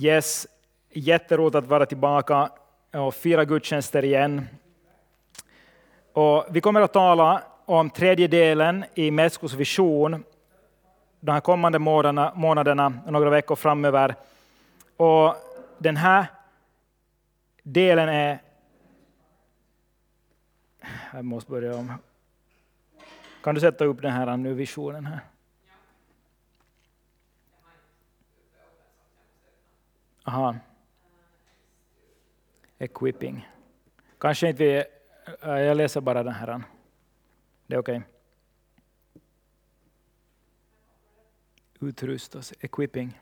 Yes, jätteroligt att vara tillbaka och fira gudstjänster igen. Och vi kommer att tala om tredje delen i Meskos vision de här kommande månaderna, månaderna och några veckor framöver. Och den här delen är... Jag måste börja om. Kan du sätta upp den här nu, visionen här? Aha. Equipping. Kanske inte vi... Eh, jag läser bara den här. Det är okej. Okay. Utrustas, equipping.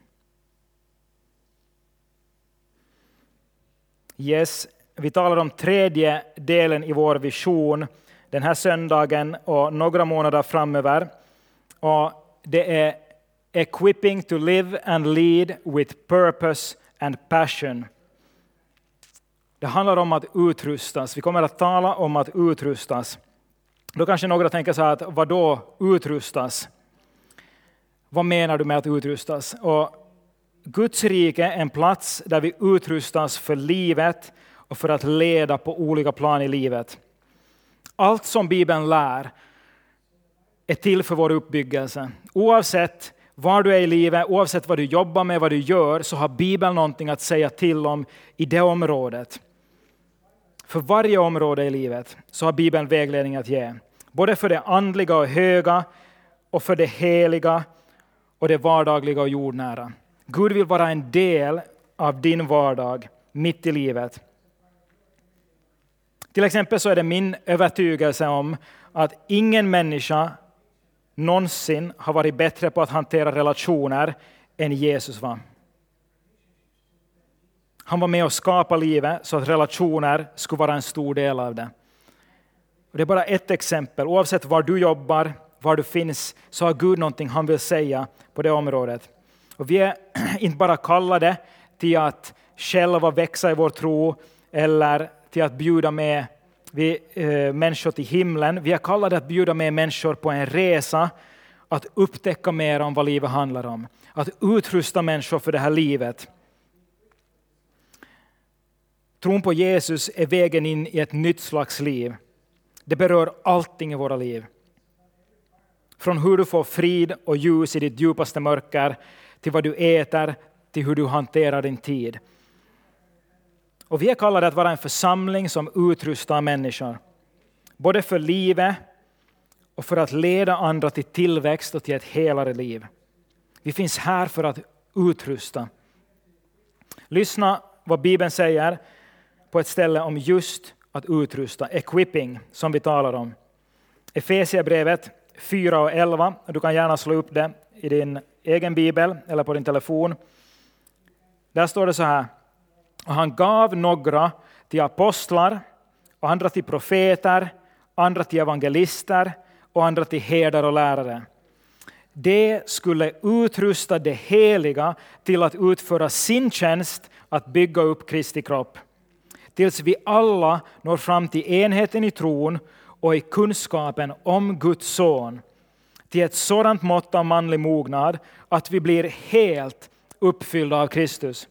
Yes, vi talar om tredje delen i vår vision den här söndagen och några månader framöver. Och det är Equipping to live and lead with purpose and passion. Det handlar om att utrustas. Vi kommer att tala om att utrustas. Då kanske några tänker så här, att vad då utrustas? Vad menar du med att utrustas? Och Guds rike är en plats där vi utrustas för livet och för att leda på olika plan i livet. Allt som Bibeln lär är till för vår uppbyggelse. Oavsett var du är i livet, oavsett vad du jobbar med, vad du gör, så har Bibeln någonting att säga till om i det området. För varje område i livet så har Bibeln vägledning att ge. Både för det andliga och höga, och för det heliga och det vardagliga och jordnära. Gud vill vara en del av din vardag mitt i livet. Till exempel så är det min övertygelse om att ingen människa någonsin har varit bättre på att hantera relationer än Jesus var. Han var med och skapade livet så att relationer skulle vara en stor del av det. Och det är bara ett exempel. Oavsett var du jobbar, var du finns, så har Gud någonting han vill säga på det området. Och vi är inte bara kallade till att själva växa i vår tro eller till att bjuda med vi, eh, människor till himlen. Vi är kallade att bjuda med människor på en resa att upptäcka mer om vad livet handlar om. Att utrusta människor för det här livet. Tron på Jesus är vägen in i ett nytt slags liv. Det berör allting i våra liv. Från hur du får frid och ljus i ditt djupaste mörker, till vad du äter, till hur du hanterar din tid. Och vi är kallade att vara en församling som utrustar människor. Både för livet och för att leda andra till tillväxt och till ett helare liv. Vi finns här för att utrusta. Lyssna vad Bibeln säger på ett ställe om just att utrusta, equipping, som vi talar om. Efesierbrevet 4 och 11, du kan gärna slå upp det i din egen bibel eller på din telefon. Där står det så här, och han gav några till apostlar, och andra till profeter, andra till evangelister och andra till herdar och lärare. Det skulle utrusta det heliga till att utföra sin tjänst att bygga upp Kristi kropp. Tills vi alla når fram till enheten i tron och i kunskapen om Guds son. Till ett sådant mått av manlig mognad att vi blir helt uppfyllda av Kristus.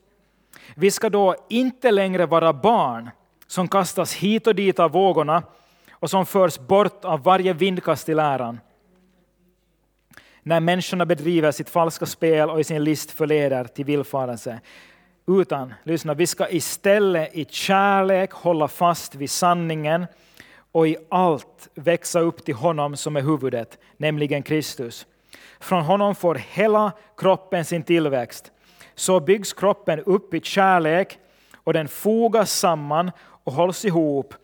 Vi ska då inte längre vara barn som kastas hit och dit av vågorna och som förs bort av varje vindkast i läran. När människorna bedriver sitt falska spel och i sin list förleder till villfarelse. Utan, lyssna, vi ska istället i kärlek hålla fast vid sanningen och i allt växa upp till honom som är huvudet, nämligen Kristus. Från honom får hela kroppen sin tillväxt. Så byggs kroppen upp i kärlek och den fogas samman och hålls ihop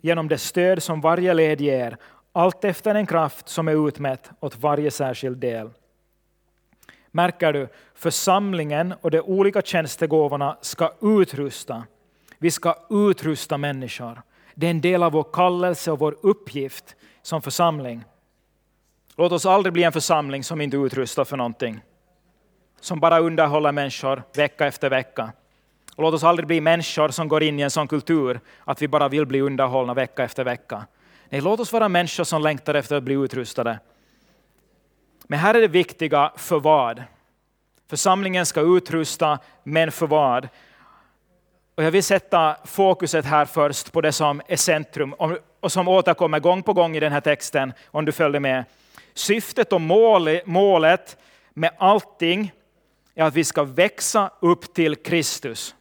genom det stöd som varje led ger, allt efter den kraft som är utmätt åt varje särskild del. Märker du, församlingen och de olika tjänstegåvorna ska utrusta. Vi ska utrusta människor. Det är en del av vår kallelse och vår uppgift som församling. Låt oss aldrig bli en församling som inte utrustar för någonting. Som bara underhåller människor vecka efter vecka. Och låt oss aldrig bli människor som går in i en sån kultur att vi bara vill bli underhållna vecka efter vecka. Nej, låt oss vara människor som längtar efter att bli utrustade. Men här är det viktiga för vad? Församlingen ska utrusta, men för vad? Och jag vill sätta fokuset här först på det som är centrum och som återkommer gång på gång i den här texten, om du följde med. Syftet och målet med allting är att vi ska växa upp till Kristus.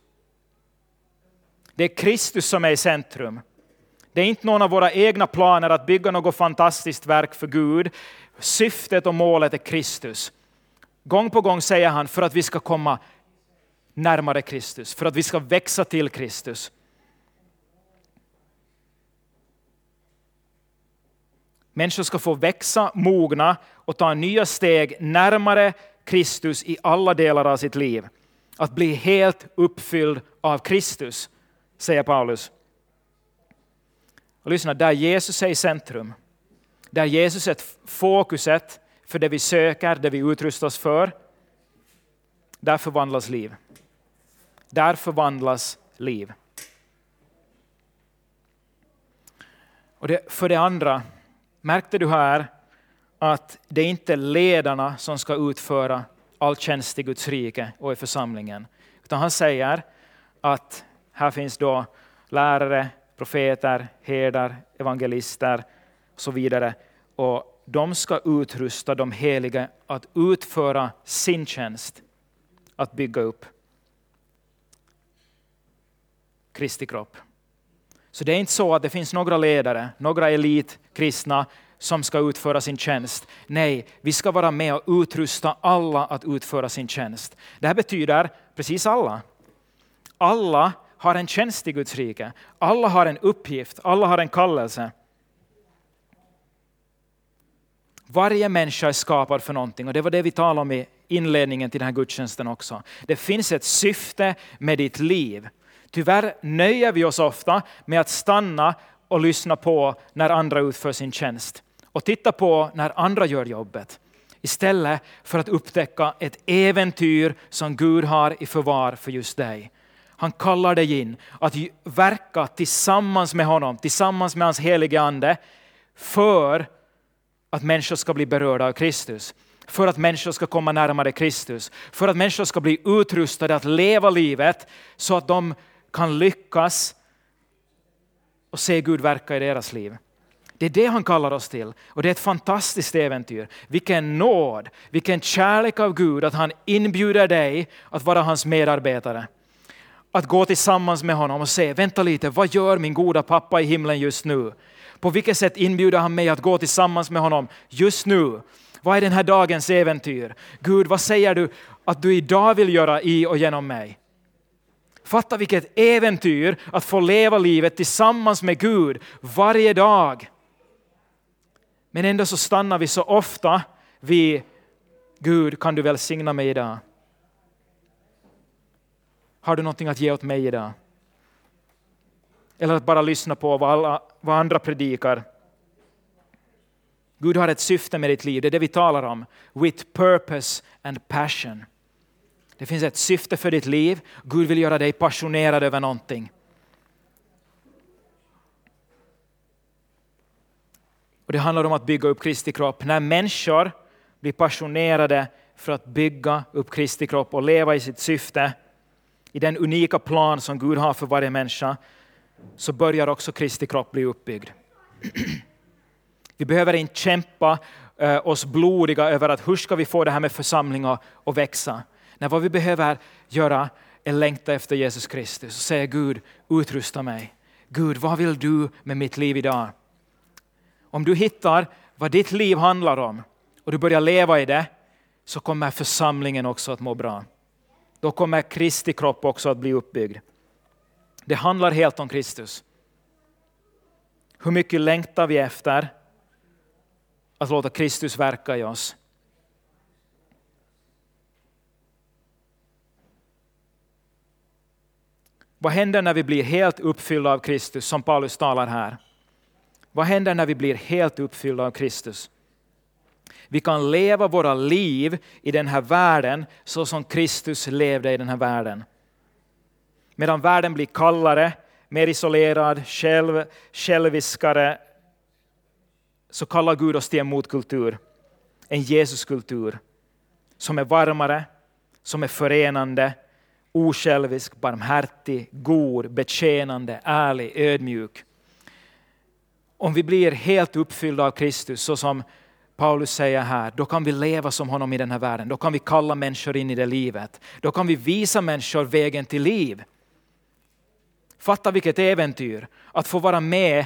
Det är Kristus som är i centrum. Det är inte någon av våra egna planer att bygga något fantastiskt verk för Gud. Syftet och målet är Kristus. Gång på gång säger han för att vi ska komma närmare Kristus, för att vi ska växa till Kristus. Människor ska få växa, mogna och ta nya steg närmare Kristus i alla delar av sitt liv. Att bli helt uppfylld av Kristus, säger Paulus. Och lyssna, där Jesus är i centrum, där Jesus är fokuset för det vi söker, det vi utrustas för, där förvandlas liv. Där förvandlas liv. Och det, för det andra, märkte du här att det är inte ledarna som ska utföra all tjänst i Guds rike och i församlingen. Utan han säger att här finns då lärare, profeter, herdar, evangelister och så vidare. Och de ska utrusta de heliga att utföra sin tjänst, att bygga upp Kristi kropp. Så det är inte så att det finns några ledare, några elitkristna som ska utföra sin tjänst. Nej, vi ska vara med och utrusta alla att utföra sin tjänst. Det här betyder precis alla. Alla har en tjänst i Guds rike. Alla har en uppgift, alla har en kallelse. Varje människa är skapad för någonting och det var det vi talade om i inledningen till den här gudstjänsten också. Det finns ett syfte med ditt liv. Tyvärr nöjer vi oss ofta med att stanna och lyssna på när andra utför sin tjänst och titta på när andra gör jobbet istället för att upptäcka ett äventyr som Gud har i förvar för just dig. Han kallar dig in att verka tillsammans med honom, tillsammans med hans helige ande för att människor ska bli berörda av Kristus. För att människor ska komma närmare Kristus. För att människor ska bli utrustade att leva livet så att de kan lyckas och se Gud verka i deras liv. Det är det han kallar oss till och det är ett fantastiskt äventyr. Vilken nåd, vilken kärlek av Gud att han inbjuder dig att vara hans medarbetare. Att gå tillsammans med honom och se, vänta lite, vad gör min goda pappa i himlen just nu? På vilket sätt inbjuder han mig att gå tillsammans med honom just nu? Vad är den här dagens äventyr? Gud, vad säger du att du idag vill göra i och genom mig? Fatta vilket äventyr att få leva livet tillsammans med Gud varje dag. Men ändå så stannar vi så ofta vid Gud, kan du välsigna mig idag? Har du någonting att ge åt mig idag? Eller att bara lyssna på vad, alla, vad andra predikar. Gud har ett syfte med ditt liv, det är det vi talar om. With purpose and passion. Det finns ett syfte för ditt liv. Gud vill göra dig passionerad över någonting. Och Det handlar om att bygga upp Kristi kropp. När människor blir passionerade för att bygga upp Kristi kropp och leva i sitt syfte, i den unika plan som Gud har för varje människa, så börjar också Kristi kropp bli uppbyggd. Vi behöver inte kämpa eh, oss blodiga över att hur ska vi få det här med församlingar att växa. Nej, vad vi behöver göra är längta efter Jesus Kristus och säga Gud, utrusta mig. Gud, vad vill du med mitt liv idag? Om du hittar vad ditt liv handlar om och du börjar leva i det, så kommer församlingen också att må bra. Då kommer Kristi kropp också att bli uppbyggd. Det handlar helt om Kristus. Hur mycket längtar vi efter att låta Kristus verka i oss? Vad händer när vi blir helt uppfyllda av Kristus, som Paulus talar här? Vad händer när vi blir helt uppfyllda av Kristus? Vi kan leva våra liv i den här världen så som Kristus levde i den här världen. Medan världen blir kallare, mer isolerad, själv, själviskare, så kallar Gud oss till en motkultur, en Jesuskultur, som är varmare, som är förenande, osjälvisk, barmhärtig, god, betjänande, ärlig, ödmjuk. Om vi blir helt uppfyllda av Kristus, så som Paulus säger här, då kan vi leva som honom i den här världen. Då kan vi kalla människor in i det livet. Då kan vi visa människor vägen till liv. Fatta vilket äventyr att få vara med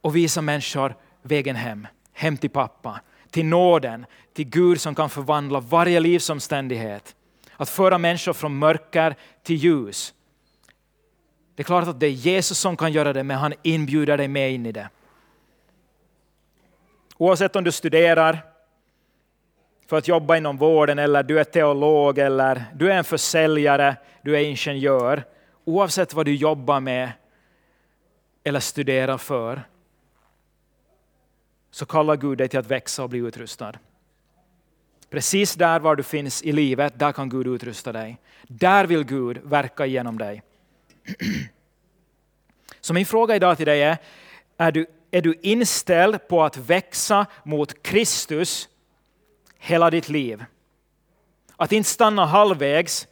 och visa människor vägen hem. Hem till pappa, till nåden, till Gud som kan förvandla varje livsomständighet. Att föra människor från mörker till ljus. Det är klart att det är Jesus som kan göra det, men han inbjuder dig med in i det. Oavsett om du studerar för att jobba inom vården eller du är teolog eller du är en försäljare, du är ingenjör. Oavsett vad du jobbar med eller studerar för så kallar Gud dig till att växa och bli utrustad. Precis där var du finns i livet, där kan Gud utrusta dig. Där vill Gud verka genom dig. Så min fråga idag till dig är, är du, är du inställd på att växa mot Kristus hela ditt liv? Att inte stanna halvvägs,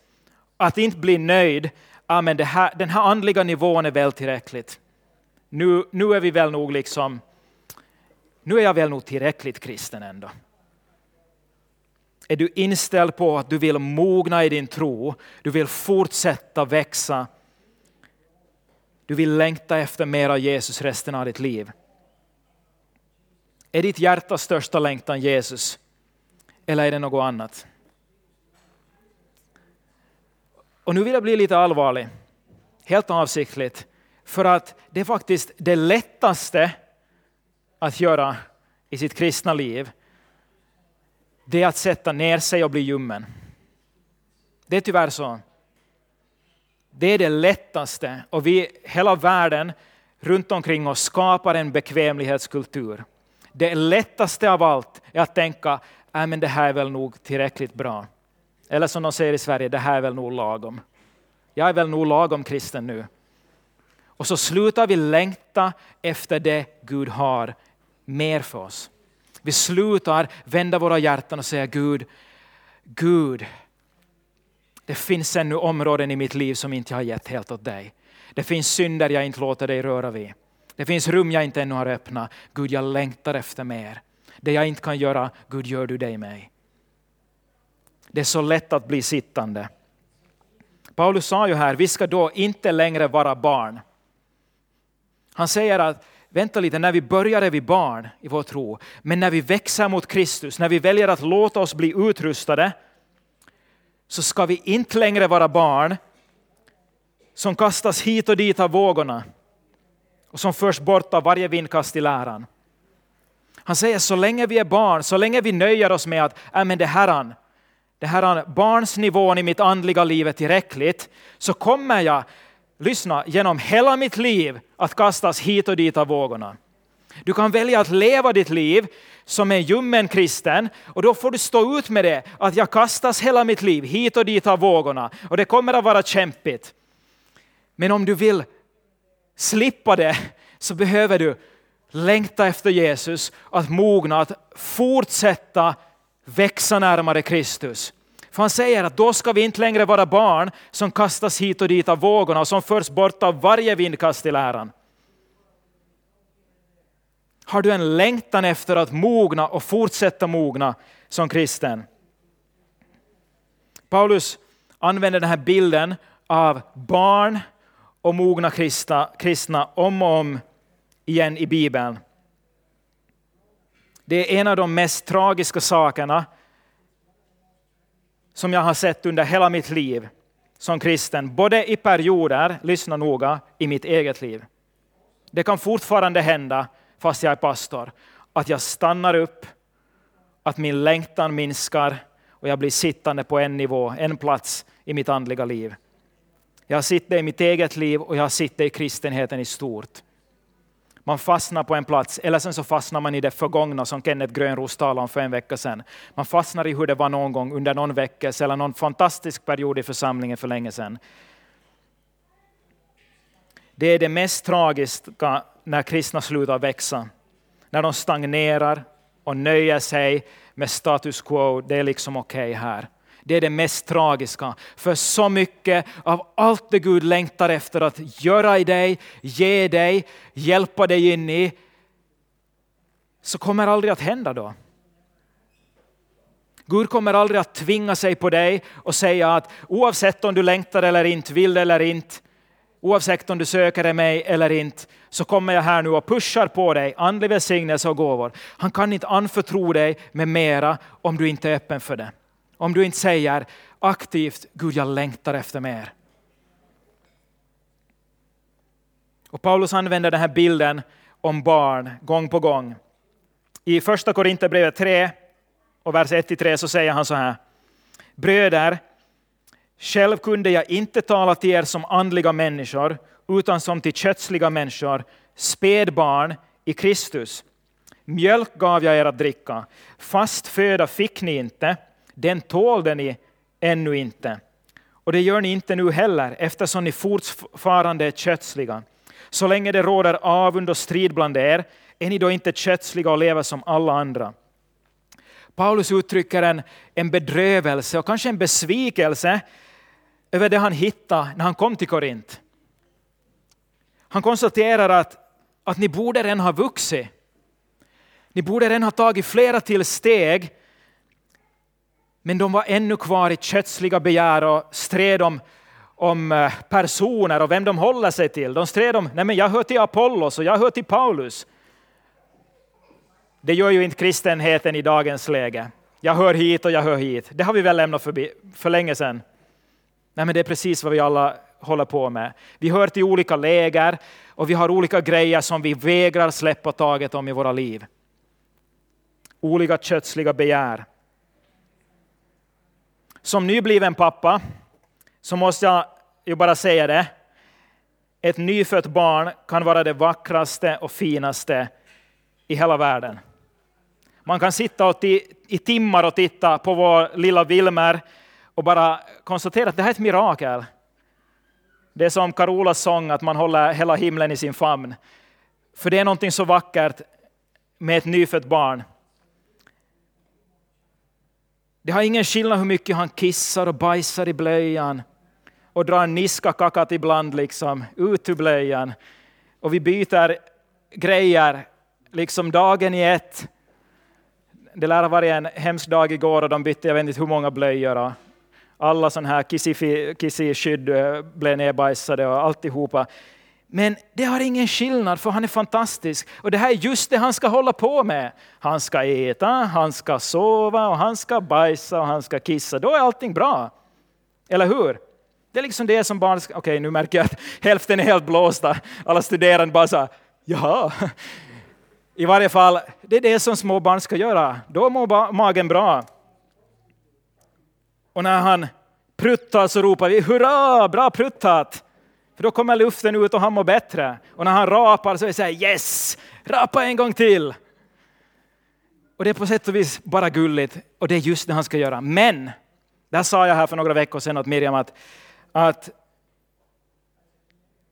att inte bli nöjd, ja, men här, den här andliga nivån är väl tillräckligt. Nu, nu är vi väl nog liksom, nu är jag väl nog tillräckligt kristen ändå. Är du inställd på att du vill mogna i din tro, du vill fortsätta växa, du vill längta efter mer av Jesus resten av ditt liv? Är ditt hjärtas största längtan Jesus? Eller är det något annat? Och nu vill jag bli lite allvarlig, helt avsiktligt, för att det är faktiskt det lättaste att göra i sitt kristna liv, det är att sätta ner sig och bli ljummen. Det är tyvärr så. Det är det lättaste och vi, hela världen runt omkring oss skapar en bekvämlighetskultur. Det lättaste av allt är att tänka, äh, men det här är väl nog tillräckligt bra. Eller som de säger i Sverige, det här är väl nog lagom. Jag är väl nog lagom kristen nu. Och så slutar vi längta efter det Gud har mer för oss. Vi slutar vända våra hjärtan och säga Gud, Gud, det finns ännu områden i mitt liv som inte jag har gett helt åt dig. Det finns synder jag inte låter dig röra vid. Det finns rum jag inte ännu har öppnat. Gud, jag längtar efter mer. Det jag inte kan göra, Gud, gör du det i mig. Det är så lätt att bli sittande. Paulus sa ju här, vi ska då inte längre vara barn. Han säger att vänta lite, när vi börjar är vi barn i vår tro. Men när vi växer mot Kristus, när vi väljer att låta oss bli utrustade, så ska vi inte längre vara barn som kastas hit och dit av vågorna och som förs bort av varje vindkast i läran. Han säger så länge vi är barn, så länge vi nöjer oss med att äh, men det här, det här barnsnivån i mitt andliga liv är tillräckligt, så kommer jag, lyssna, genom hela mitt liv att kastas hit och dit av vågorna. Du kan välja att leva ditt liv som en ljummen kristen och då får du stå ut med det, att jag kastas hela mitt liv hit och dit av vågorna och det kommer att vara kämpigt. Men om du vill slippa det så behöver du längta efter Jesus, att mogna, att fortsätta växa närmare Kristus. För han säger att då ska vi inte längre vara barn som kastas hit och dit av vågorna och som förs bort av varje vindkast i läran. Har du en längtan efter att mogna och fortsätta mogna som kristen? Paulus använder den här bilden av barn och mogna kristna, kristna om och om igen i Bibeln. Det är en av de mest tragiska sakerna som jag har sett under hela mitt liv som kristen, både i perioder, lyssna noga, i mitt eget liv. Det kan fortfarande hända, fast jag är pastor, att jag stannar upp, att min längtan minskar och jag blir sittande på en nivå, en plats i mitt andliga liv. Jag har sett det i mitt eget liv och jag har sett det i kristenheten i stort. Man fastnar på en plats, eller sen så fastnar man i det förgångna som Kenneth Grönros talade om för en vecka sedan. Man fastnar i hur det var någon gång under någon vecka eller någon fantastisk period i församlingen för länge sedan. Det är det mest tragiska när kristna slutar växa. När de stagnerar och nöjer sig med status quo, det är liksom okej okay här. Det är det mest tragiska. För så mycket av allt det Gud längtar efter att göra i dig, ge dig, hjälpa dig in i, så kommer aldrig att hända då. Gud kommer aldrig att tvinga sig på dig och säga att oavsett om du längtar eller inte, vill eller inte, oavsett om du söker mig eller inte, så kommer jag här nu och pushar på dig andlig välsignelse och gåvor. Han kan inte anförtro dig med mera om du inte är öppen för det. Om du inte säger aktivt, Gud jag längtar efter mer. Och Paulus använder den här bilden om barn gång på gång. I första Korinthierbrevet 3 och vers 1-3 så säger han så här. Bröder, själv kunde jag inte tala till er som andliga människor utan som till kötsliga människor, spädbarn i Kristus. Mjölk gav jag er att dricka, fast föda fick ni inte, den tålde ni ännu inte. Och det gör ni inte nu heller, eftersom ni fortfarande är kötsliga. Så länge det råder avund och strid bland er, är ni då inte kötsliga och lever som alla andra. Paulus uttrycker en, en bedrövelse och kanske en besvikelse över det han hittade när han kom till Korint. Han konstaterar att, att ni borde redan ha vuxit. Ni borde redan ha tagit flera till steg men de var ännu kvar i kötsliga begär och stred om, om eh, personer och vem de håller sig till. De stred om, nej men jag hör till Apollos och jag hör till Paulus. Det gör ju inte kristenheten i dagens läge. Jag hör hit och jag hör hit. Det har vi väl lämnat förbi för länge sedan. Nej, men det är precis vad vi alla håller på med. Vi hör till olika läger och vi har olika grejer som vi vägrar släppa taget om i våra liv. Olika kötsliga begär. Som nybliven pappa så måste jag ju bara säga det. Ett nyfött barn kan vara det vackraste och finaste i hela världen. Man kan sitta i timmar och titta på vår lilla Wilmer och bara konstatera att det här är ett mirakel. Det är som Carolas sång, att man håller hela himlen i sin famn. För det är någonting så vackert med ett nyfött barn. Det har ingen skillnad hur mycket han kissar och bajsar i blöjan och drar en niskakakat ibland, liksom, ut ur blöjan. Och vi byter grejer, liksom dagen i ett. Det lär ha varit en hemsk dag igår och de bytte jag vet inte hur många blöjor. Alla sådana här kissi-skydd eh, blev nedbajsade och alltihopa. Men det har ingen skillnad för han är fantastisk. Och det här är just det han ska hålla på med. Han ska äta, han ska sova och han ska bajsa och han ska kissa. Då är allting bra. Eller hur? Det är liksom det som barn. Okej, okay, nu märker jag att hälften är helt blåsta. Alla studerande bara så jaha. I varje fall, det är det som små barn ska göra. Då mår magen bra. Och när han pruttar så ropar vi hurra, bra pruttat! För då kommer luften ut och han mår bättre. Och när han rapar så är det så här yes, rapa en gång till! Och det är på sätt och vis bara gulligt och det är just det han ska göra. Men, där sa jag här för några veckor sedan åt Miriam att, att,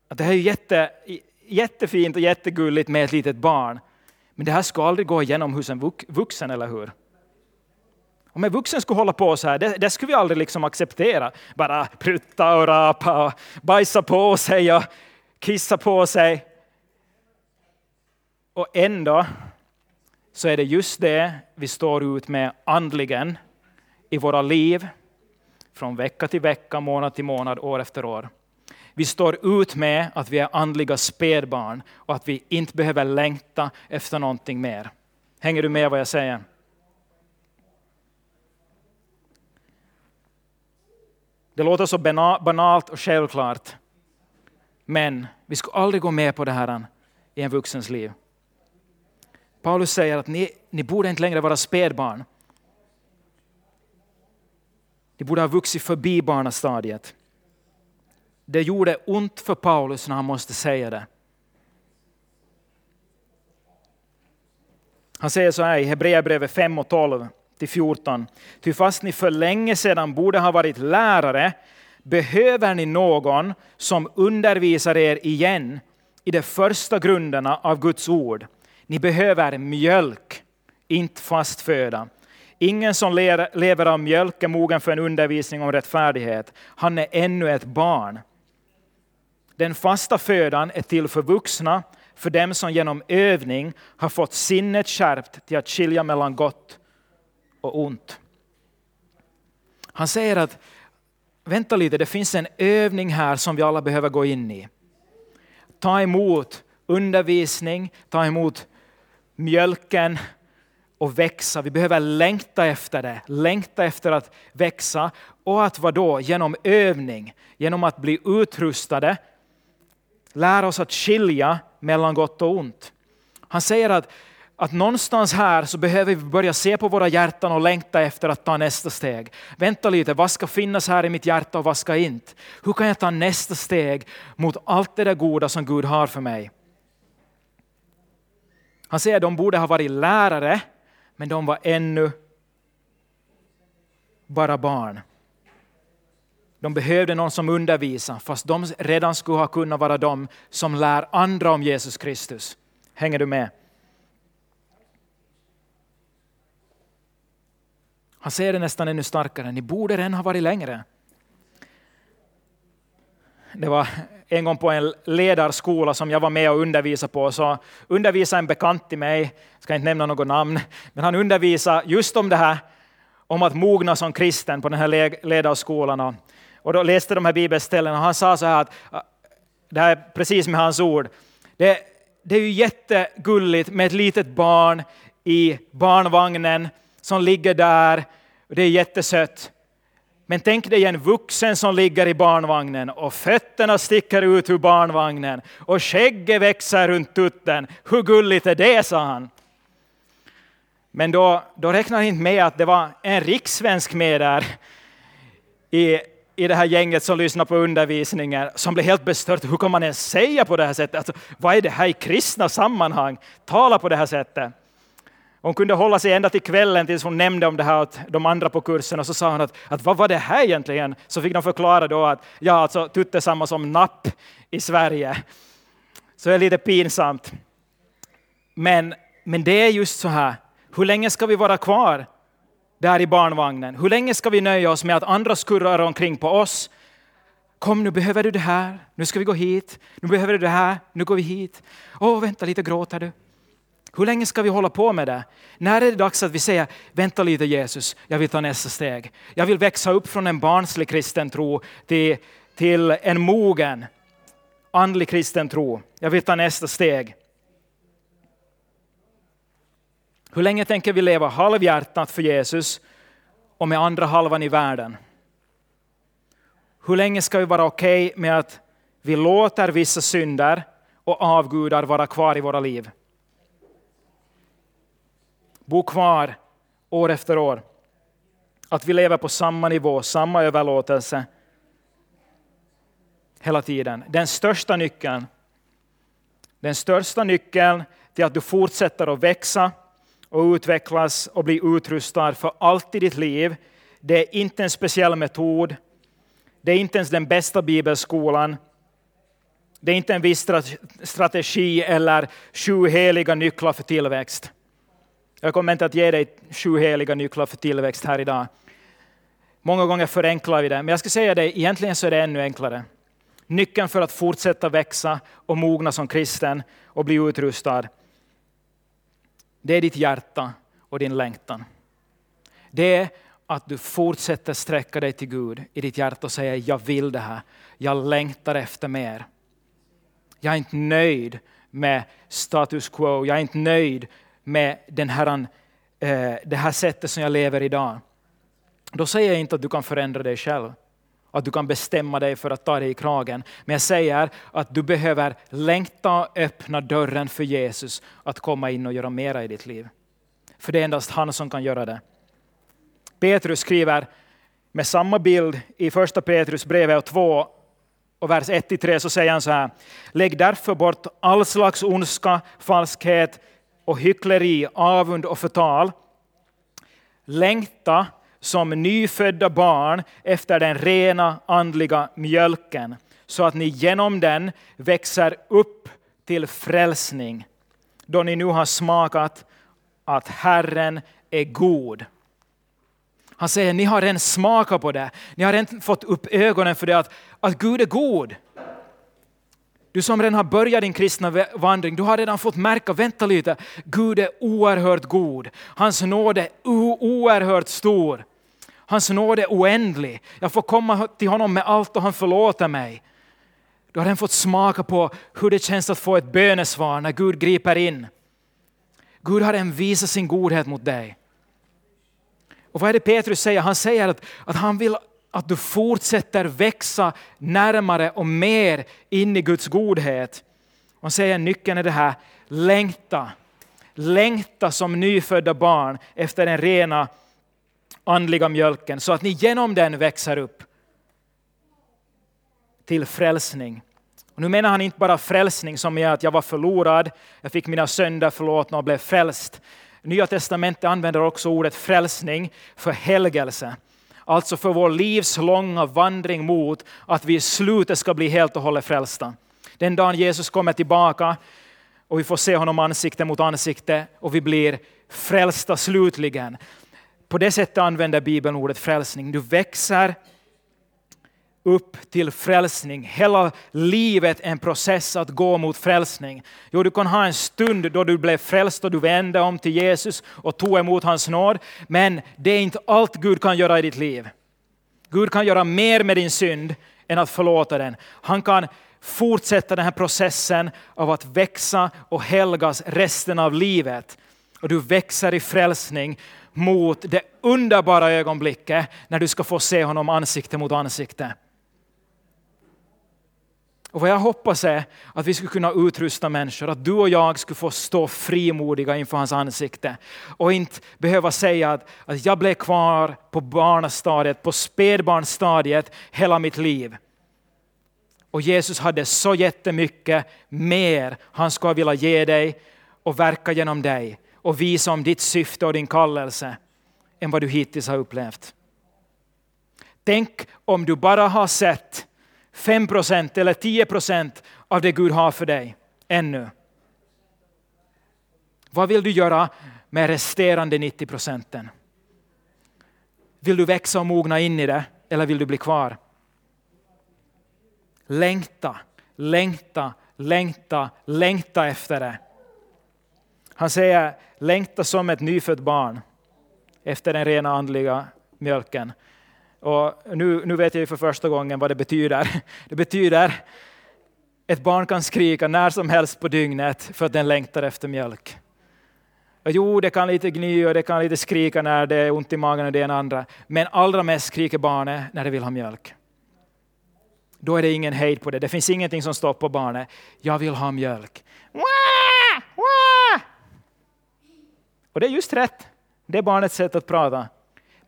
att det här är jätte, jättefint och jättegulligt med ett litet barn. Men det här ska aldrig gå igenom hos en vuxen, eller hur? Om en vuxen skulle hålla på så här, det, det skulle vi aldrig liksom acceptera. Bara prutta och rapa och bajsa på sig och kissa på sig. Och ändå så är det just det vi står ut med andligen i våra liv, från vecka till vecka, månad till månad, år efter år. Vi står ut med att vi är andliga spädbarn och att vi inte behöver längta efter någonting mer. Hänger du med vad jag säger? Det låter så banalt och självklart. Men vi skulle aldrig gå med på det här i en vuxens liv. Paulus säger att ni, ni borde inte längre vara spädbarn. Ni borde ha vuxit förbi barnastadiet. Det gjorde ont för Paulus när han måste säga det. Han säger så här i Hebreerbrevet 5 och 12 14. Ty fast ni för länge sedan borde ha varit lärare behöver ni någon som undervisar er igen i de första grunderna av Guds ord. Ni behöver mjölk, inte fast föda. Ingen som lever av mjölk är mogen för en undervisning om rättfärdighet. Han är ännu ett barn. Den fasta födan är till för vuxna, för dem som genom övning har fått sinnet skärpt till att skilja mellan gott och ont. Han säger att vänta lite, det finns en övning här som vi alla behöver gå in i. Ta emot undervisning, ta emot mjölken och växa. Vi behöver längta efter det, längta efter att växa och att vadå? Genom övning, genom att bli utrustade, lära oss att skilja mellan gott och ont. Han säger att, att någonstans här så behöver vi börja se på våra hjärtan och längta efter att ta nästa steg. Vänta lite, vad ska finnas här i mitt hjärta och vad ska inte? Hur kan jag ta nästa steg mot allt det där goda som Gud har för mig? Han säger att de borde ha varit lärare, men de var ännu bara barn. De behövde någon som undervisar, fast de redan skulle ha kunnat vara de som lär andra om Jesus Kristus. Hänger du med? Han säger det nästan ännu starkare, ni borde redan ha varit längre. Det var en gång på en ledarskola som jag var med och undervisade på, så undervisade en bekant till mig, jag ska inte nämna något namn, men han undervisade just om det här, om att mogna som kristen på den här ledarskolan. Och då läste de här bibelställena och han sa så här att, äh, det här är precis med hans ord, det, det är ju jättegulligt med ett litet barn i barnvagnen som ligger där, och det är jättesött. Men tänk dig en vuxen som ligger i barnvagnen och fötterna sticker ut ur barnvagnen och skägget växer runt tutten. Hur gulligt är det, sa han. Men då, då räknar han inte med att det var en rikssvensk med där i, i det här gänget som lyssnar på undervisningen som blev helt bestört. Hur kan man ens säga på det här sättet? Alltså, vad är det här i kristna sammanhang? Tala på det här sättet. Hon kunde hålla sig ända till kvällen tills hon nämnde om det här åt de andra på kursen och så sa hon att, att vad var det här egentligen? Så fick de förklara då att ja, alltså tutte samma som napp i Sverige. Så det är lite pinsamt. Men, men det är just så här, hur länge ska vi vara kvar där i barnvagnen? Hur länge ska vi nöja oss med att andra skurrar omkring på oss? Kom, nu behöver du det här, nu ska vi gå hit, nu behöver du det här, nu går vi hit. Åh, vänta lite, gråter du? Hur länge ska vi hålla på med det? När är det dags att vi säger, vänta lite Jesus, jag vill ta nästa steg. Jag vill växa upp från en barnslig kristen tro till, till en mogen andlig kristen tro. Jag vill ta nästa steg. Hur länge tänker vi leva halvhjärtat för Jesus och med andra halvan i världen? Hur länge ska vi vara okej okay med att vi låter vissa synder och avgudar vara kvar i våra liv? Bo kvar år efter år. Att vi lever på samma nivå, samma överlåtelse hela tiden. Den största nyckeln, den största nyckeln till att du fortsätter att växa och utvecklas och bli utrustad för allt i ditt liv, det är inte en speciell metod, det är inte ens den bästa bibelskolan, det är inte en viss strategi eller sju heliga nycklar för tillväxt. Jag kommer inte att ge dig sju heliga nycklar för tillväxt här idag. Många gånger förenklar vi det, men jag ska säga dig, egentligen så är det ännu enklare. Nyckeln för att fortsätta växa och mogna som kristen och bli utrustad, det är ditt hjärta och din längtan. Det är att du fortsätter sträcka dig till Gud i ditt hjärta och säga jag vill det här, jag längtar efter mer. Jag är inte nöjd med status quo, jag är inte nöjd med den här, eh, det här sättet som jag lever idag. Då säger jag inte att du kan förändra dig själv, att du kan bestämma dig för att ta dig i kragen. Men jag säger att du behöver längta och öppna dörren för Jesus att komma in och göra mera i ditt liv. För det är endast han som kan göra det. Petrus skriver med samma bild i första Petrus brevet 2 och vers 1-3 så säger han så här. Lägg därför bort all slags ondska, falskhet, och hyckleri, avund och förtal. Längta som nyfödda barn efter den rena andliga mjölken, så att ni genom den växer upp till frälsning, då ni nu har smakat att Herren är god. Han säger, ni har redan smakat på det. Ni har redan fått upp ögonen för det att, att Gud är god. Du som redan har börjat din kristna vandring, du har redan fått märka, vänta lite, Gud är oerhört god. Hans nåd är oerhört stor. Hans nåd är oändlig. Jag får komma till honom med allt och han förlåter mig. Du har redan fått smaka på hur det känns att få ett bönesvar när Gud griper in. Gud har redan visat sin godhet mot dig. Och vad är det Petrus säger? Han säger att, att han vill att du fortsätter växa närmare och mer in i Guds godhet. Han säger nyckeln är det här, längta. Längta som nyfödda barn efter den rena andliga mjölken så att ni genom den växer upp till frälsning. Och nu menar han inte bara frälsning som är att jag var förlorad, jag fick mina sönder förlåtna och blev frälst. Nya testamentet använder också ordet frälsning för helgelse. Alltså för vår livslånga vandring mot att vi i slutet ska bli helt och hållet frälsta. Den dagen Jesus kommer tillbaka och vi får se honom ansikte mot ansikte och vi blir frälsta slutligen. På det sättet använder Bibeln ordet frälsning. Du växer upp till frälsning. Hela livet är en process att gå mot frälsning. Jo, du kan ha en stund då du blev frälst och du vände om till Jesus och tog emot hans nåd. Men det är inte allt Gud kan göra i ditt liv. Gud kan göra mer med din synd än att förlåta den. Han kan fortsätta den här processen av att växa och helgas resten av livet. Och du växer i frälsning mot det underbara ögonblicket när du ska få se honom ansikte mot ansikte. Och vad jag hoppas är att vi skulle kunna utrusta människor, att du och jag skulle få stå frimodiga inför hans ansikte och inte behöva säga att, att jag blev kvar på barnastadiet, på spädbarnsstadiet hela mitt liv. Och Jesus hade så jättemycket mer han skulle vilja ge dig och verka genom dig och visa om ditt syfte och din kallelse än vad du hittills har upplevt. Tänk om du bara har sett 5 procent eller 10 procent av det Gud har för dig ännu. Vad vill du göra med resterande 90 procenten? Vill du växa och mogna in i det eller vill du bli kvar? Längta, längta, längta, längta efter det. Han säger längta som ett nyfött barn efter den rena andliga mjölken. Och nu, nu vet jag för första gången vad det betyder. Det betyder ett barn kan skrika när som helst på dygnet för att den längtar efter mjölk. Och jo, det kan lite gny och det kan lite skrika när det är ont i magen och det ena andra. Men allra mest skriker barnet när det vill ha mjölk. Då är det ingen hejd på det. Det finns ingenting som stoppar barnet. Jag vill ha mjölk. Och det är just rätt. Det är barnets sätt att prata.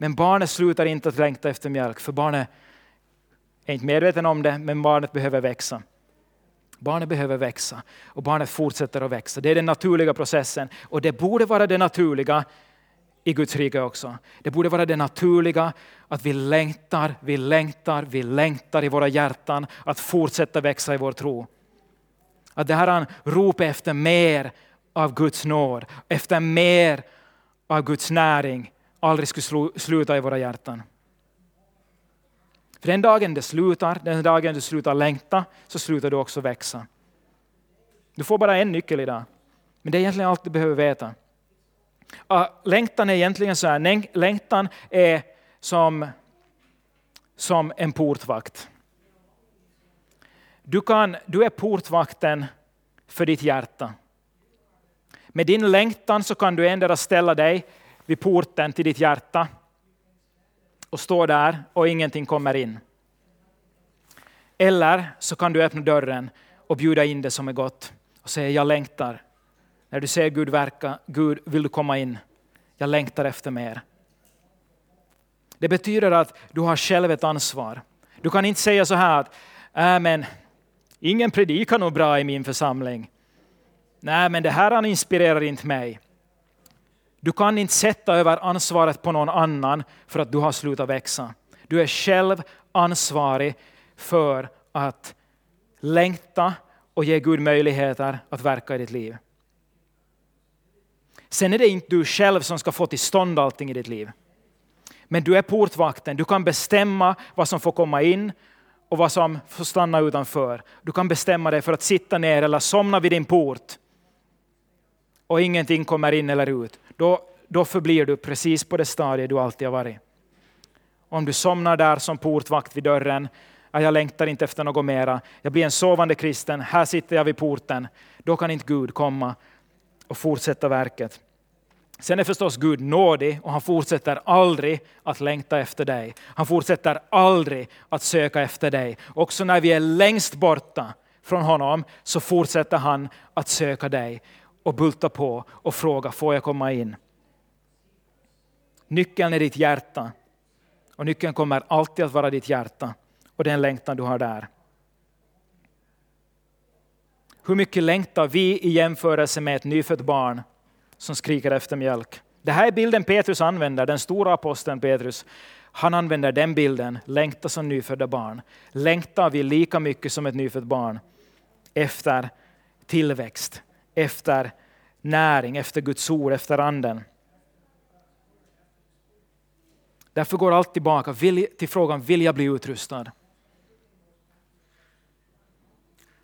Men barnet slutar inte att längta efter mjölk, för barnet är inte medveten om det, men barnet behöver växa. Barnet behöver växa och barnet fortsätter att växa. Det är den naturliga processen och det borde vara det naturliga i Guds rike också. Det borde vara det naturliga att vi längtar, vi längtar, vi längtar i våra hjärtan att fortsätta växa i vår tro. Att det här är en rop efter mer av Guds nåd, efter mer av Guds näring, aldrig skulle sluta i våra hjärtan. För den dagen det slutar, den dagen du slutar längta, så slutar du också växa. Du får bara en nyckel idag, men det är egentligen allt du behöver veta. Längtan är egentligen så här, längtan är som, som en portvakt. Du, kan, du är portvakten för ditt hjärta. Med din längtan så kan du ändå ställa dig vid porten till ditt hjärta och stå där och ingenting kommer in. Eller så kan du öppna dörren och bjuda in det som är gott och säga jag längtar. När du ser Gud verka, Gud vill du komma in? Jag längtar efter mer. Det betyder att du har själv ett ansvar. Du kan inte säga så här att äh, men, ingen predikar nog bra i min församling. Nej, men det här inspirerar inte mig. Du kan inte sätta över ansvaret på någon annan för att du har slutat växa. Du är själv ansvarig för att längta och ge Gud möjligheter att verka i ditt liv. Sen är det inte du själv som ska få till stånd allting i ditt liv. Men du är portvakten, du kan bestämma vad som får komma in och vad som får stanna utanför. Du kan bestämma dig för att sitta ner eller somna vid din port och ingenting kommer in eller ut. Då, då förblir du precis på det stadiet du alltid har varit. Om du somnar där som portvakt vid dörren, jag längtar inte efter något mera, jag blir en sovande kristen, här sitter jag vid porten, då kan inte Gud komma och fortsätta verket. Sen är förstås Gud nådig och han fortsätter aldrig att längta efter dig. Han fortsätter aldrig att söka efter dig. Också när vi är längst borta från honom så fortsätter han att söka dig och bulta på och fråga, får jag komma in? Nyckeln är ditt hjärta. Och nyckeln kommer alltid att vara ditt hjärta och den längtan du har där. Hur mycket längtar vi i jämförelse med ett nyfött barn som skriker efter mjölk? Det här är bilden Petrus använder, den stora aposteln Petrus. Han använder den bilden, längta som nyfödda barn. Längtar vi lika mycket som ett nyfött barn efter tillväxt, efter näring, efter Guds ord, efter anden. Därför går allt tillbaka till frågan, vill jag bli utrustad?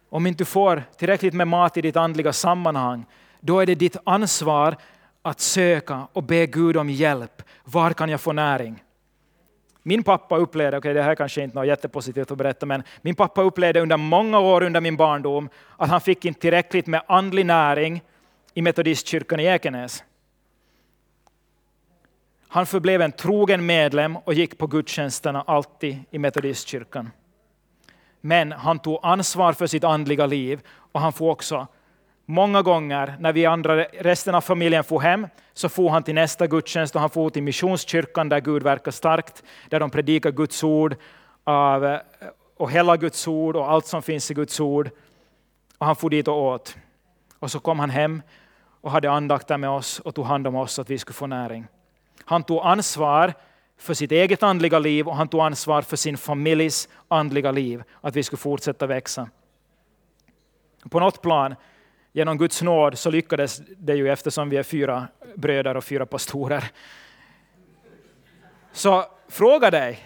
Om inte du får tillräckligt med mat i ditt andliga sammanhang, då är det ditt ansvar att söka och be Gud om hjälp. Var kan jag få näring? Min pappa upplevde, okej okay, det här kanske inte är något jättepositivt att berätta, men min pappa upplevde under många år under min barndom att han fick inte tillräckligt med andlig näring i metodistkyrkan i Ekenäs. Han förblev en trogen medlem och gick på gudstjänsterna alltid i metodistkyrkan. Men han tog ansvar för sitt andliga liv och han får också många gånger när vi andra, resten av familjen får hem så får han till nästa gudstjänst och han får till missionskyrkan där Gud verkar starkt, där de predikar Guds ord och hela Guds ord och allt som finns i Guds ord. Och han får dit och åt. Och så kom han hem och hade andakter med oss och tog hand om oss så att vi skulle få näring. Han tog ansvar för sitt eget andliga liv och han tog ansvar för sin familjs andliga liv, att vi skulle fortsätta växa. På något plan, genom Guds nåd, så lyckades det ju eftersom vi är fyra bröder och fyra pastorer. Så fråga dig,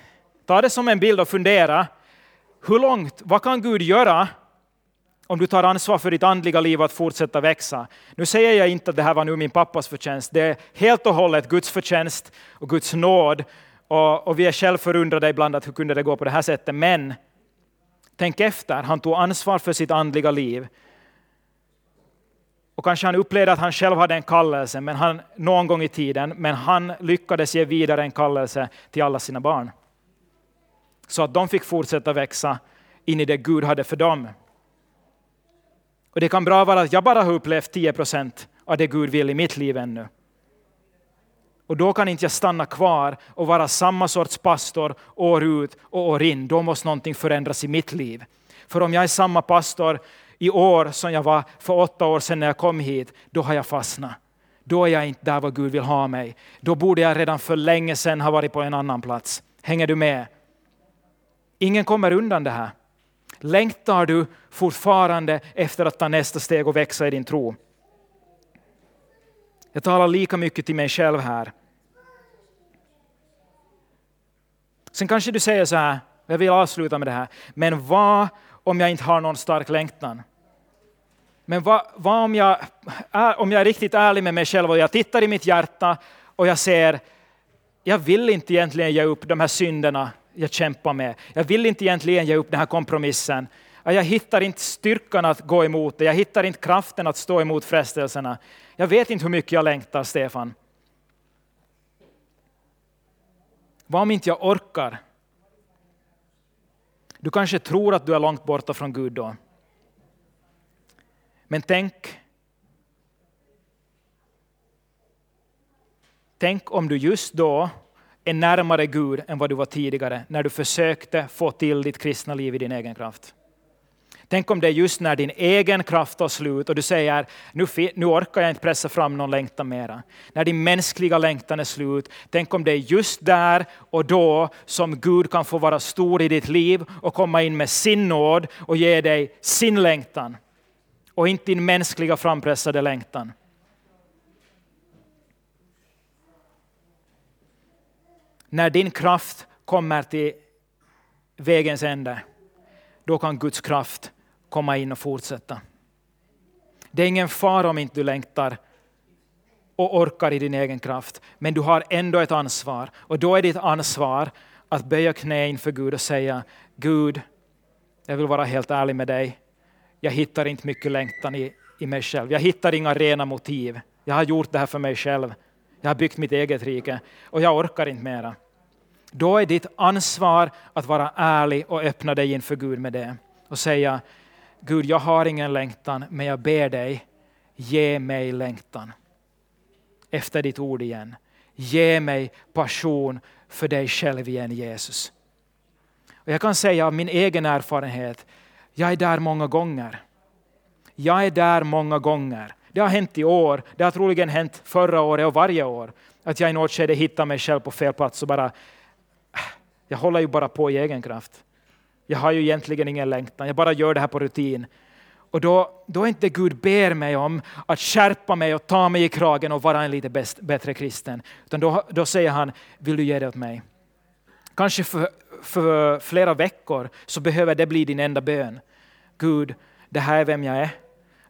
ta det som en bild och fundera, hur långt, vad kan Gud göra om du tar ansvar för ditt andliga liv att fortsätta växa. Nu säger jag inte att det här var nu min pappas förtjänst. Det är helt och hållet Guds förtjänst och Guds nåd. Och, och vi är själv förundrade ibland att hur kunde det gå på det här sättet. Men tänk efter, han tog ansvar för sitt andliga liv. Och kanske han upplevde att han själv hade en kallelse men han, någon gång i tiden, men han lyckades ge vidare en kallelse till alla sina barn. Så att de fick fortsätta växa in i det Gud hade för dem. Och det kan bra vara att jag bara har upplevt 10 procent av det Gud vill i mitt liv ännu. Och då kan inte jag stanna kvar och vara samma sorts pastor år ut och år in. Då måste någonting förändras i mitt liv. För om jag är samma pastor i år som jag var för åtta år sedan när jag kom hit, då har jag fastnat. Då är jag inte där vad Gud vill ha mig. Då borde jag redan för länge sedan ha varit på en annan plats. Hänger du med? Ingen kommer undan det här. Längtar du fortfarande efter att ta nästa steg och växa i din tro? Jag talar lika mycket till mig själv här. Sen kanske du säger så här, jag vill avsluta med det här, men vad om jag inte har någon stark längtan? Men vad, vad om, jag, om jag är riktigt ärlig med mig själv och jag tittar i mitt hjärta och jag ser, jag vill inte egentligen ge upp de här synderna jag kämpar med. Jag vill inte egentligen ge upp den här kompromissen. Jag hittar inte styrkan att gå emot det. Jag hittar inte kraften att stå emot frestelserna. Jag vet inte hur mycket jag längtar, Stefan. Vad om inte jag orkar? Du kanske tror att du är långt borta från Gud då. Men tänk Tänk om du just då är närmare Gud än vad du var tidigare när du försökte få till ditt kristna liv i din egen kraft. Tänk om det är just när din egen kraft tar slut och du säger nu, nu orkar jag inte pressa fram någon längtan mera. När din mänskliga längtan är slut. Tänk om det är just där och då som Gud kan få vara stor i ditt liv och komma in med sin nåd och ge dig sin längtan. Och inte din mänskliga frampressade längtan. när din kraft kommer till vägens ände, då kan Guds kraft komma in och fortsätta. Det är ingen fara om inte du längtar och orkar i din egen kraft, men du har ändå ett ansvar. Och då är ditt ansvar att böja knä inför Gud och säga Gud, jag vill vara helt ärlig med dig. Jag hittar inte mycket längtan i, i mig själv. Jag hittar inga rena motiv. Jag har gjort det här för mig själv. Jag har byggt mitt eget rike och jag orkar inte mera. Då är ditt ansvar att vara ärlig och öppna dig inför Gud med det och säga Gud, jag har ingen längtan, men jag ber dig, ge mig längtan efter ditt ord igen. Ge mig passion för dig själv igen, Jesus. Och jag kan säga av min egen erfarenhet, jag är där många gånger. Jag är där många gånger. Det har hänt i år, det har troligen hänt förra året och varje år. Att jag i något skede hittar mig själv på fel plats och bara, jag håller ju bara på i egen kraft. Jag har ju egentligen ingen längtan, jag bara gör det här på rutin. Och då, då är inte Gud ber mig om att skärpa mig och ta mig i kragen och vara en lite bäst, bättre kristen. Utan då, då säger han, vill du ge det åt mig? Kanske för, för flera veckor så behöver det bli din enda bön. Gud, det här är vem jag är.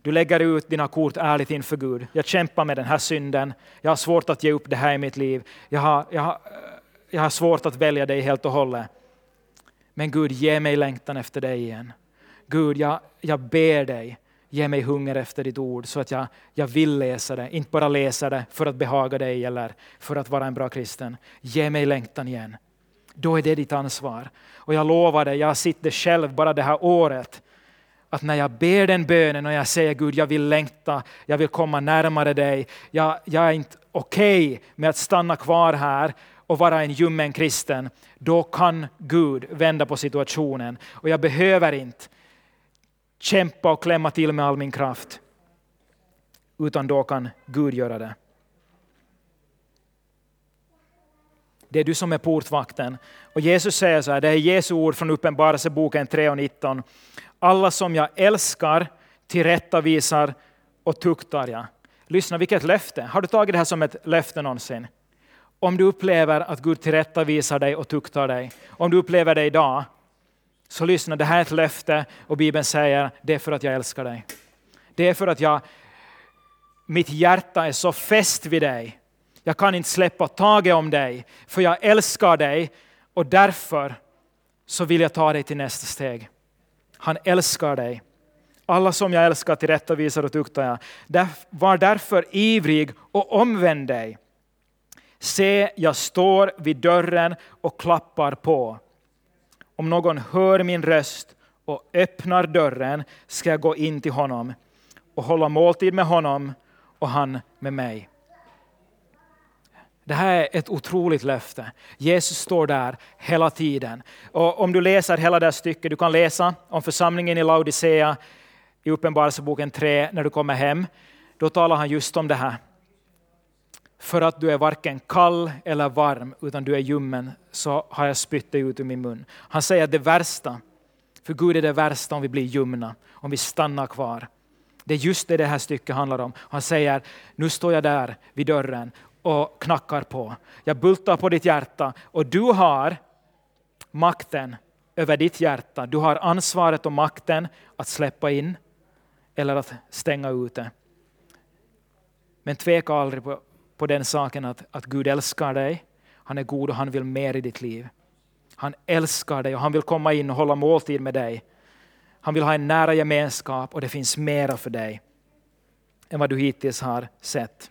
Du lägger ut dina kort ärligt inför Gud. Jag kämpar med den här synden. Jag har svårt att ge upp det här i mitt liv. Jag har, jag har, jag har svårt att välja dig helt och hållet. Men Gud, ge mig längtan efter dig igen. Gud, jag, jag ber dig, ge mig hunger efter ditt ord så att jag, jag vill läsa det, inte bara läsa det för att behaga dig eller för att vara en bra kristen. Ge mig längtan igen. Då är det ditt ansvar. Och jag lovar dig, jag har sett det själv bara det här året, att när jag ber den bönen och jag säger Gud, jag vill längta, jag vill komma närmare dig, jag, jag är inte okej okay med att stanna kvar här och vara en ljummen kristen, då kan Gud vända på situationen. Och jag behöver inte kämpa och klämma till med all min kraft, utan då kan Gud göra det. Det är du som är portvakten. Och Jesus säger så här, det är Jesu ord från Uppenbarelseboken 3 och 19. Alla som jag älskar tillrättavisar och tuktar jag. Lyssna vilket löfte. Har du tagit det här som ett löfte någonsin? Om du upplever att Gud tillrättavisar dig och tuktar dig, om du upplever det idag, så lyssna, det här är ett löfte och Bibeln säger det är för att jag älskar dig. Det är för att jag, mitt hjärta är så fäst vid dig. Jag kan inte släppa taget om dig, för jag älskar dig och därför så vill jag ta dig till nästa steg. Han älskar dig. Alla som jag älskar tillrättavisar och tuktar jag. Var därför ivrig och omvänd dig. Se, jag står vid dörren och klappar på. Om någon hör min röst och öppnar dörren ska jag gå in till honom och hålla måltid med honom och han med mig. Det här är ett otroligt löfte. Jesus står där hela tiden. Och om du läser hela det här stycket, du kan läsa om församlingen i Laodicea i Uppenbarelseboken 3 när du kommer hem. Då talar han just om det här för att du är varken kall eller varm, utan du är ljummen, så har jag spytt dig ut ur min mun. Han säger att det värsta, för Gud är det värsta om vi blir ljumna, om vi stannar kvar. Det är just det det här stycket handlar om. Han säger, nu står jag där vid dörren och knackar på. Jag bultar på ditt hjärta och du har makten över ditt hjärta. Du har ansvaret och makten att släppa in eller att stänga ute. Men tveka aldrig på på den saken att, att Gud älskar dig. Han är god och han vill mer i ditt liv. Han älskar dig och han vill komma in och hålla måltid med dig. Han vill ha en nära gemenskap och det finns mera för dig än vad du hittills har sett.